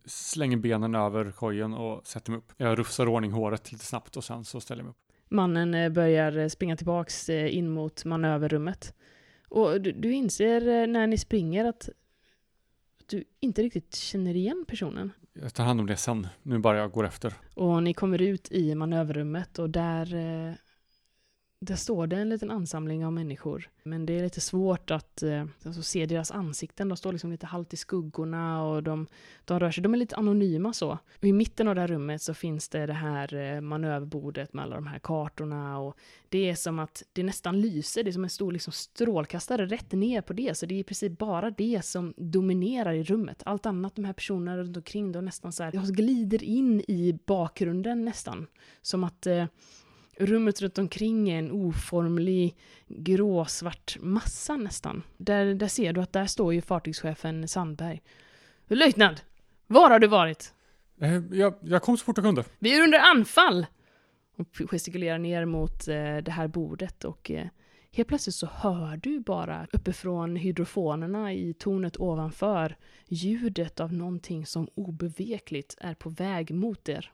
slänger benen över kojen och sätter mig upp. Jag rufsar ordning håret lite snabbt och sen så ställer jag mig upp. Mannen eh, börjar springa tillbaks in mot manöverrummet. Och du, du inser när ni springer att du inte riktigt känner igen personen. Jag tar hand om det sen. Nu bara jag går efter. Och ni kommer ut i manöverrummet och där, eh, där står det en liten ansamling av människor. Men det är lite svårt att eh, alltså, se deras ansikten. De står liksom lite halvt i skuggorna och de, de rör sig. De är lite anonyma så. Och I mitten av det här rummet så finns det det här eh, manöverbordet med alla de här kartorna. Och det är som att det nästan lyser. Det är som en stor liksom, strålkastare rätt ner på det. Så det är i princip bara det som dominerar i rummet. Allt annat, de här personerna runt omkring, de nästan så här, de glider in i bakgrunden nästan. Som att eh, rummet runt omkring är en oformlig gråsvart massa nästan. Där, där ser du att där står ju fartygschefen Sandberg. Löjtnant! Var har du varit? Eh, jag, jag kom så fort jag kunde. Vi är under anfall! Och gestikulerar ner mot eh, det här bordet och eh, helt plötsligt så hör du bara uppifrån hydrofonerna i tornet ovanför ljudet av någonting som obevekligt är på väg mot er.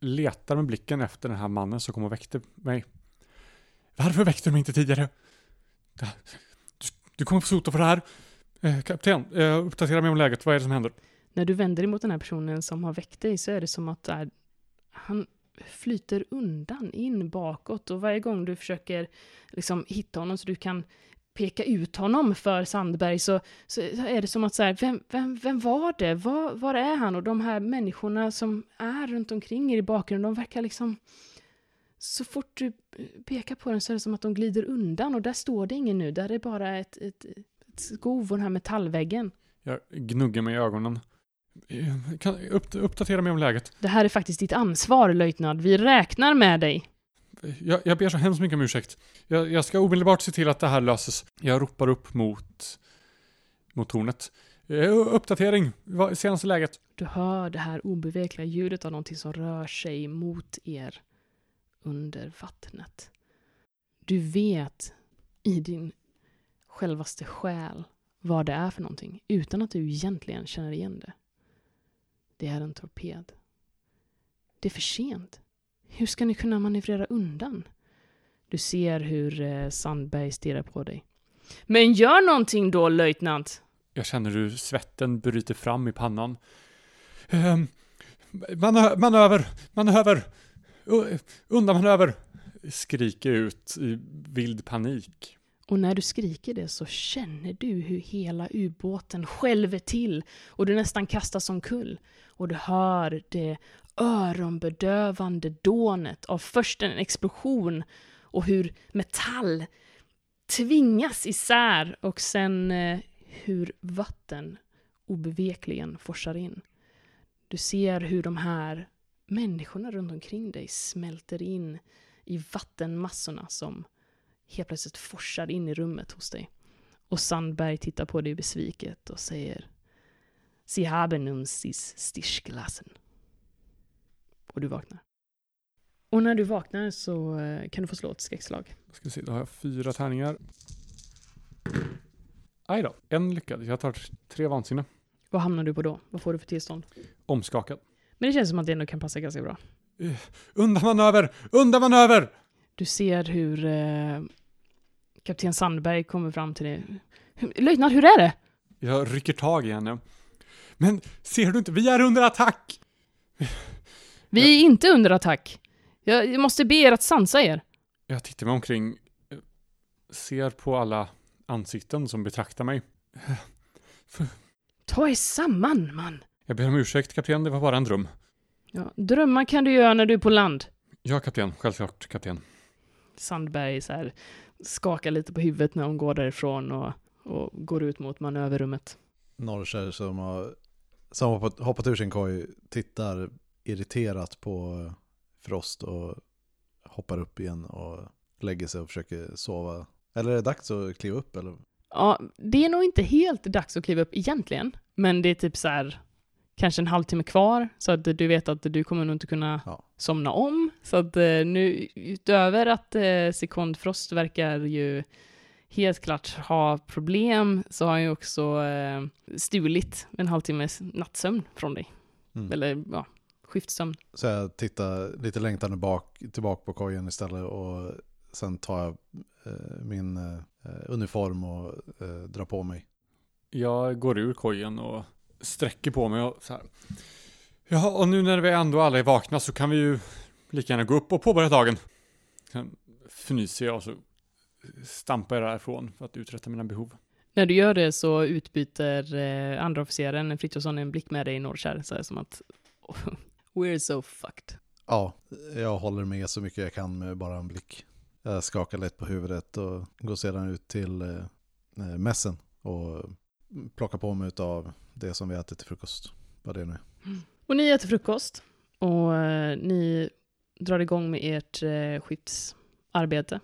Letar med blicken efter den här mannen som kom och väckte mig. Varför väckte du mig inte tidigare? Du, du kommer få sota för det här. Eh, kapten, eh, uppdatera mig om läget. Vad är det som händer? När du vänder dig mot den här personen som har väckt dig så är det som att äh, han flyter undan in bakåt och varje gång du försöker liksom hitta honom så du kan peka ut honom för Sandberg så, så är det som att så här, vem, vem, vem var det? Var, var är han? Och de här människorna som är runt omkring er i bakgrunden, de verkar liksom så fort du pekar på den så är det som att de glider undan och där står det ingen nu, där är bara ett, ett skov och den här metallväggen. Jag gnuggar mig i ögonen. Kan upp, uppdatera mig om läget. Det här är faktiskt ditt ansvar, löjtnant. Vi räknar med dig. Jag, jag ber så hemskt mycket om ursäkt. Jag, jag ska omedelbart se till att det här löses. Jag ropar upp mot, mot tornet. Eh, uppdatering, vad är senaste läget? Du hör det här obevekliga ljudet av någonting som rör sig mot er under vattnet. Du vet i din självaste själ vad det är för någonting utan att du egentligen känner igen det. Det är en torped. Det är för sent. Hur ska ni kunna manövrera undan? Du ser hur eh, Sandberg stirrar på dig. Men gör någonting då, löjtnant! Jag känner hur svetten bryter fram i pannan. Ehm, manö manöver, manöver, undanmanöver, skriker jag ut i vild panik. Och när du skriker det så känner du hur hela ubåten skälver till och du nästan kastas omkull. Och du hör det öronbedövande dånet av först en explosion och hur metall tvingas isär och sen eh, hur vatten obevekligen forsar in. Du ser hur de här människorna runt omkring dig smälter in i vattenmassorna som helt plötsligt forsar in i rummet hos dig. Och Sandberg tittar på dig besviket och säger Sie haben uns sis Stichglassen. Och du vaknar. Och när du vaknar så eh, kan du få slå ett skräckslag. Ska se, då har jag fyra tärningar. Aj då, en lyckad. Jag tar tre vansinne. Vad hamnar du på då? Vad får du för tillstånd? Omskakad. Men det känns som att det ändå kan passa ganska bra. Undanmanöver, undanmanöver! Du ser hur eh, kapten Sandberg kommer fram till dig. Löjtnant, hur är det? Jag rycker tag i henne. Men ser du inte, vi är under attack! Vi är inte under attack. Jag måste be er att sansa er. Jag tittar mig omkring, eh, ser på alla ansikten som betraktar mig. Ta er samman, man. Jag ber om ursäkt kapten, det var bara en dröm. Ja, drömmar kan du göra när du är på land. Ja kapten, självklart kapten. Sandberg så här, skakar lite på huvudet när hon går därifrån och, och går ut mot manöverrummet. Norrkärr som har, som hoppat ur sin koj tittar irriterat på Frost och hoppar upp igen och lägger sig och försöker sova. Eller är det dags att kliva upp eller? Ja, det är nog inte helt dags att kliva upp egentligen, men det är typ så här kanske en halvtimme kvar, så att du vet att du kommer nog inte kunna Ja. somna om. Så att eh, nu, utöver att eh, Sekundfrost verkar ju helt klart ha problem, så har han ju också eh, stulit en halvtimmes nattsömn från dig. Mm. Eller ja, skiftsömn. Så jag tittar lite längtande bak, tillbaka på kojen istället och sen tar jag eh, min eh, uniform och eh, drar på mig. Jag går ur kojen och sträcker på mig och så här. Ja, och nu när vi ändå alla är vakna så kan vi ju lika gärna gå upp och påbörja dagen. Sen fnyser jag och så stampar jag därifrån för att uträtta mina behov. När du gör det så utbyter eh, andra officeren Frithiofsson en blick med dig i Norrkärr, så här som att We're so fucked. Ja, jag håller med så mycket jag kan med bara en blick. Jag skakar lätt på huvudet och går sedan ut till eh, eh, mässen och plocka på mig av det som vi äter till frukost. Vad det nu är. Och ni äter frukost och eh, ni drar igång med ert eh, skiftsarbete.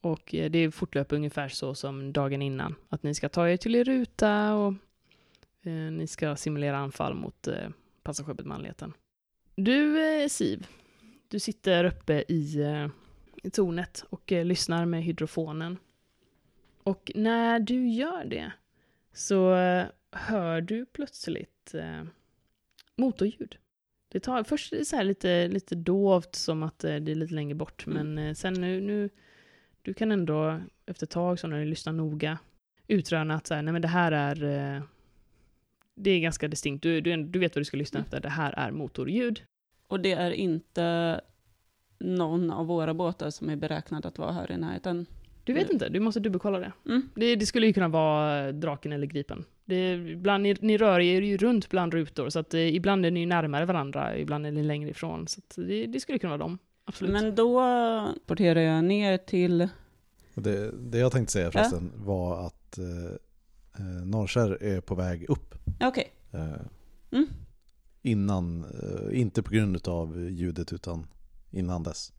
Och eh, det fortlöper ungefär så som dagen innan. Att ni ska ta er till er ruta och eh, ni ska simulera anfall mot eh, passarskeppet Manligheten. Du, eh, Siv, du sitter uppe i, eh, i tornet och eh, lyssnar med hydrofonen. Och när du gör det så eh, hör du plötsligt eh, motorljud. Det tar först är det så lite, lite dovt som att eh, det är lite längre bort, Mm. men eh, sen nu, nu, du kan ändå efter ett tag, så när du lyssnar noga, utröna att så här, nej men det här är, eh, det är ganska distinkt. Du, du, du vet vad du ska lyssna Mm. efter, det här är motorljud. Och det är inte någon av våra båtar som är beräknad att vara här i närheten. Du vet Mm. inte, du måste dubbelkolla det. Mm. det. Det skulle ju kunna vara draken eller gripen. Det, ibland, ni, ni rör er ju runt bland rutor, så att eh, ibland är ni närmare varandra, ibland är ni längre ifrån. Så att det, det skulle kunna vara dem, absolut. Men då porterar jag ner till, det, det jag tänkte säga förresten var att eh, eh, Norrskär är på väg upp. Okej. Eh, Mm. Innan, eh, inte på grund av ljudet utan innan dess.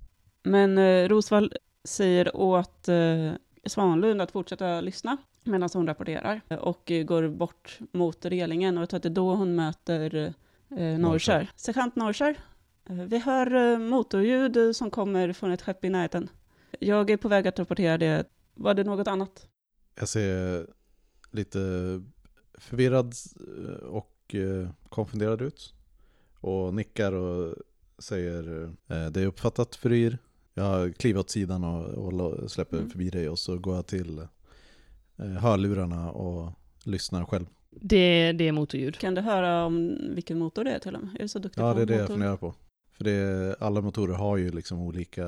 Men eh, Rosvall säger åt eh, Svanlund att fortsätta lyssna medan hon rapporterar och går bort mot relingen och jag tror att det är då hon möter eh, Norrskär. Sergeant Norrskär, eh, vi hör eh, motorljud som kommer från ett skepp i närheten. Jag är på väg att rapportera det. Var det något annat? Jag ser lite förvirrad eh, och konfunderad ut. Och nickar och säger det är uppfattat Furir. Jag kliver åt sidan och, och släpper Mm. förbi dig och så går jag till eh, hörlurarna och lyssnar själv. Det, det är motorljud. Kan du höra om vilken motor det är till och med? Är du så duktig Ja, på det är det jag motor? funderar på. För det alla motorer har ju liksom olika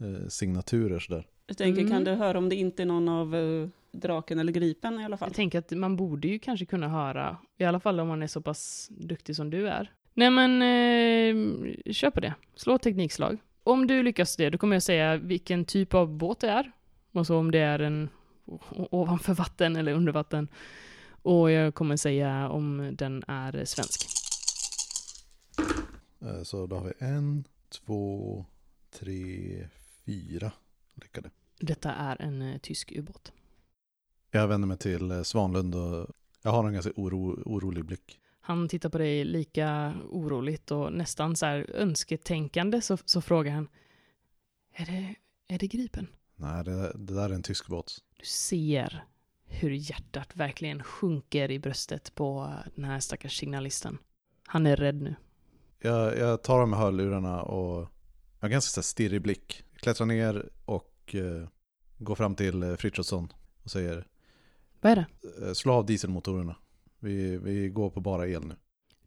eh, signaturer sådär. Jag tänker, Mm. kan du höra om det inte är någon av eh, draken eller gripen i alla fall? Jag tänker att man borde ju kanske kunna höra, i alla fall om man är så pass duktig som du är. Nej men, eh, kör på det. Slå ett teknikslag. Om du lyckas det, då kommer jag säga vilken typ av båt det är. Och så om det är en ovanför vatten eller under vatten. Och jag kommer säga om den är svensk. Eh, så då har vi en, två, tre, fyra lyckade. Detta är en eh, tysk ubåt. Jag vänder mig till eh, Svanlund och jag har en ganska oro, orolig blick. Han tittar på dig lika oroligt och nästan så här önsketänkande så, så frågar han. Är det, är det Gripen? Nej, det, det där är en tysk båt. Du ser hur hjärtat verkligen sjunker i bröstet på den här stackars signalisten. Han är rädd nu. Jag, jag tar av mig hörlurarna och jag har ganska stirrig blick. Klättrar ner och eh, går fram till eh, Frithiofsson och säger Vad är det? eh, slå av dieselmotorerna. Vi, vi går på bara el nu.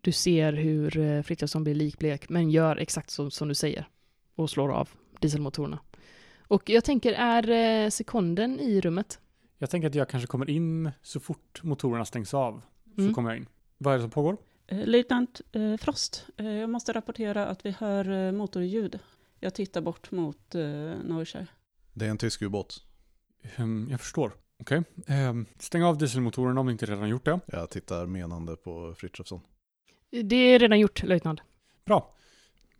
Du ser hur eh, Frithiofsson blir likblek, men gör exakt som, som du säger. Och slår av dieselmotorerna. Och jag tänker, är eh, sekunden i rummet? Jag tänker att jag kanske kommer in så fort motorerna stängs av. Så Mm. kommer jag in. Vad är det som pågår? Eh, Löjtnant eh, Frost, eh, jag måste rapportera att vi hör eh, motorljud. Jag tittar bort mot eh, Norrskär. Det är en tysk ubåt. Ehm, jag förstår. Okej. Ehm, stäng av dieselmotorerna om ni inte redan gjort det. Jag tittar menande på Frithiofsson. Det är redan gjort, löjtnant. Bra.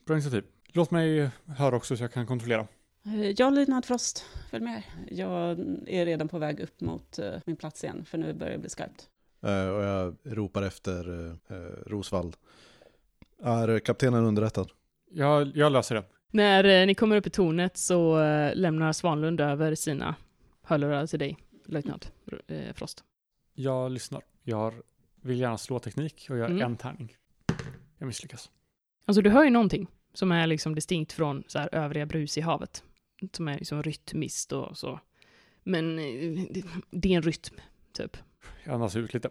Bra initiativ. Låt mig höra också så jag kan kontrollera. Eh, ja, löjtnant Frost, följ med. Jag är redan på väg upp mot eh, min plats igen, för nu börjar det bli skarpt. Eh, och jag ropar efter eh, eh, Rosvall. Är kaptenen underrättad? Jag, jag löser det. När eh, ni kommer upp i tornet så eh, lämnar Svanlund över sina hörlurar till dig, löjtnant eh, Frost. Jag lyssnar. Jag vill gärna slå teknik och gör Mm. en tärning. Jag misslyckas. Alltså du hör ju någonting som är liksom distinkt från så här övriga brus i havet. Som är liksom rytmiskt och så. Men eh, det, det är en rytm, typ. Jag andas ut lite.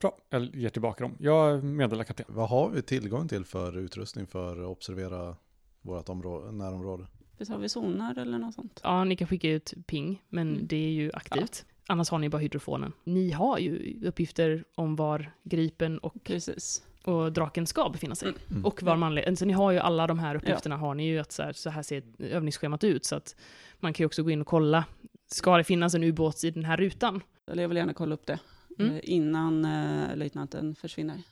Bra, jag ger tillbaka dem. Jag meddelar kapten. Vad har vi tillgång till för utrustning för att observera vårt område, närområde? Visst har vi sonar eller något sånt? Ja, ni kan skicka ut ping, men Mm. det är ju aktivt. Annars har ni bara hydrofonen. Ni har ju uppgifter om var Gripen och, Precis. och draken ska befinna sig. Mm. Och var manlig. Så ni har ju alla de här uppgifterna har ni ju att så här, så här ser övningsschemat ut. Så att man kan ju också gå in och kolla. Ska det finnas en ubåt i den här rutan? Jag vill gärna kolla upp det Mm. eh, innan eh, löjtnanten försvinner.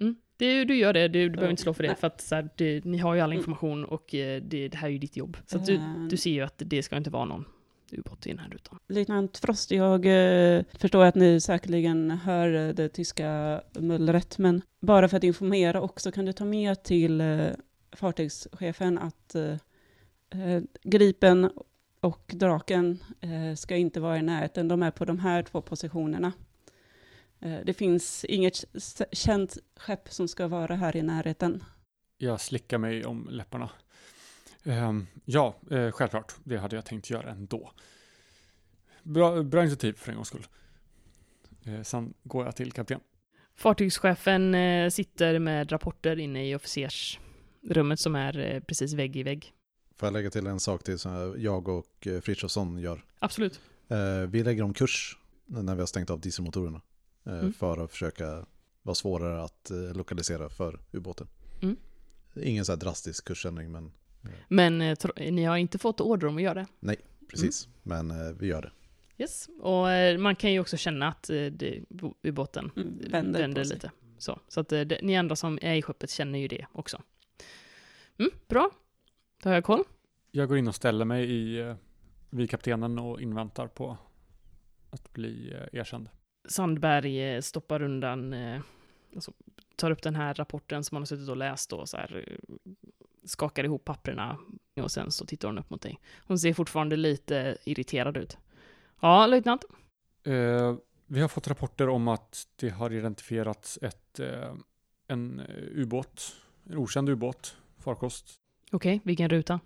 Mm. Det, du gör det, du, du behöver inte slå för det. För att så här, det, ni har ju all Mm. information och eh, det, det här är ju ditt jobb. Så du, Eh, du ser ju att det ska inte vara någon ubåt i den här rutan. Löjtnant Frost, jag eh, förstår att ni säkerligen hör eh, det tyska mullret, men bara för att informera också, kan du ta med till eh, fartygschefen att eh, Gripen och Draken ska inte vara i närheten. De är på de här två positionerna. Eh, det finns inget känt skepp som ska vara här i närheten. Jag slickar mig om läpparna. Ehm, ja, eh, självklart. Det hade jag tänkt göra ändå. Bra, bra initiativ för en gångs skull. Eh, sen går jag till kapten. Fartygschefen sitter med rapporter inne i officersrummet som är precis vägg i vägg. Får jag lägga till en sak till som jag och Frithiofsson gör? Absolut. Vi lägger om kurs när vi har stängt av dieselmotorerna. Eh, Mm. För att försöka vara svårare att eh, lokalisera för ubåten. Mm. Ingen så här drastisk kursändring men Men eh, tro- ni har inte fått order om att göra det. precis. Men eh, vi gör det. Yes. Och man kan ju också känna att det, ubåten Mm, vänder vänder, lite. Så, så att det, ni andra som är i skeppet känner ju det också. Mm, bra. Då har jag koll. Jag går in och ställer mig i, vid kaptenen och inväntar på att bli erkänd. Sandberg eh, stoppar undan, eh, alltså, tar upp den här rapporten som han har suttit och läst och så här, eh, skakar ihop papperna och sen så tittar hon upp mot dig. Hon ser fortfarande lite irriterad ut. Ja, löjtnant. Eh, vi har fått rapporter om att det har identifierats ett, eh, en ubåt, en okänd ubåt, farkost. Okej, vilken ruta?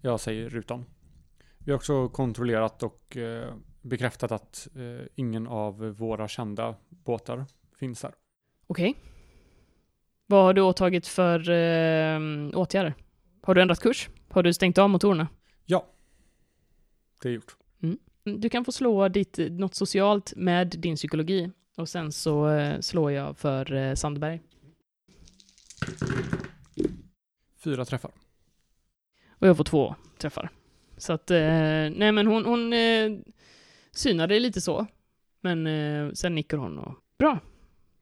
Jag säger rutan. Vi har också kontrollerat och eh, bekräftat att eh, ingen av våra kända båtar finns här. Okej. Vad har du åtagit för eh, åtgärder? Har du ändrat kurs? Har du stängt av motorerna? Det är gjort. Mm, Du kan få slå ditt, något socialt med din psykologi. Och sen så eh, slår jag för eh, Sandberg. Fyra träffar. Och jag får två träffar. Så att, eh, nej men hon, hon synar det lite så. Men eh, sen nickar hon och, bra.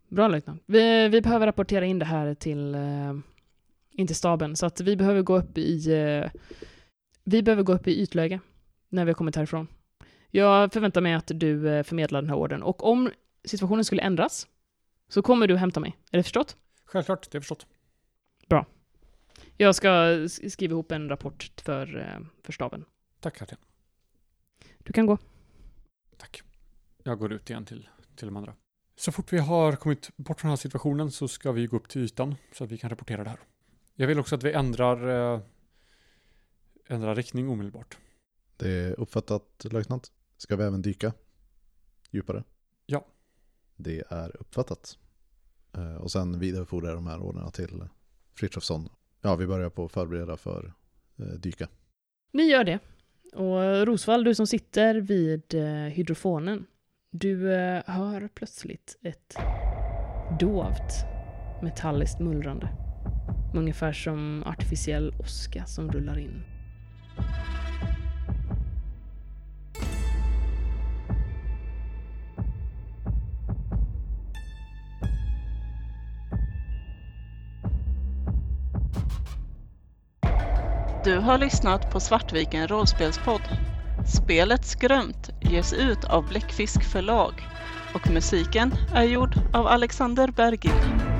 Bra löjtnant. Vi, vi behöver rapportera in det här till, eh, in till staben. Så att vi behöver gå upp i, eh, vi behöver gå upp i ytläge när vi har kommit härifrån. Jag förväntar mig att du eh, förmedlar den här orden. Och om situationen skulle ändras så kommer du hämta mig. Är det förstått? Självklart, det är förstått. Jag ska skriva ihop en rapport för, eh, för staben. Tack kapten. Du kan gå. Tack. Jag går ut igen till, till de andra. Så fort vi har kommit bort från den här situationen så ska vi gå upp till ytan så att vi kan rapportera det här. Jag vill också att vi ändrar, eh, ändrar riktning omedelbart. Det är uppfattat, löjtnant. Ska vi även dyka djupare? Ja. Det är uppfattat. Eh, Och sen vidarebefordrar de här orderna till Frithiofsson. Ja, vi börjar på att förbereda för eh, dyka. Ni gör det. Och Rosvall, du som sitter vid eh, hydrofonen, du eh, hör plötsligt ett dovt metalliskt mullrande. Ungefär som artificiell åska som rullar in. Du har lyssnat på Svartviken rollspelspodd. Spelet Skrömt ges ut av Bläckfisk förlag och musiken är gjord av Alexander Bergil.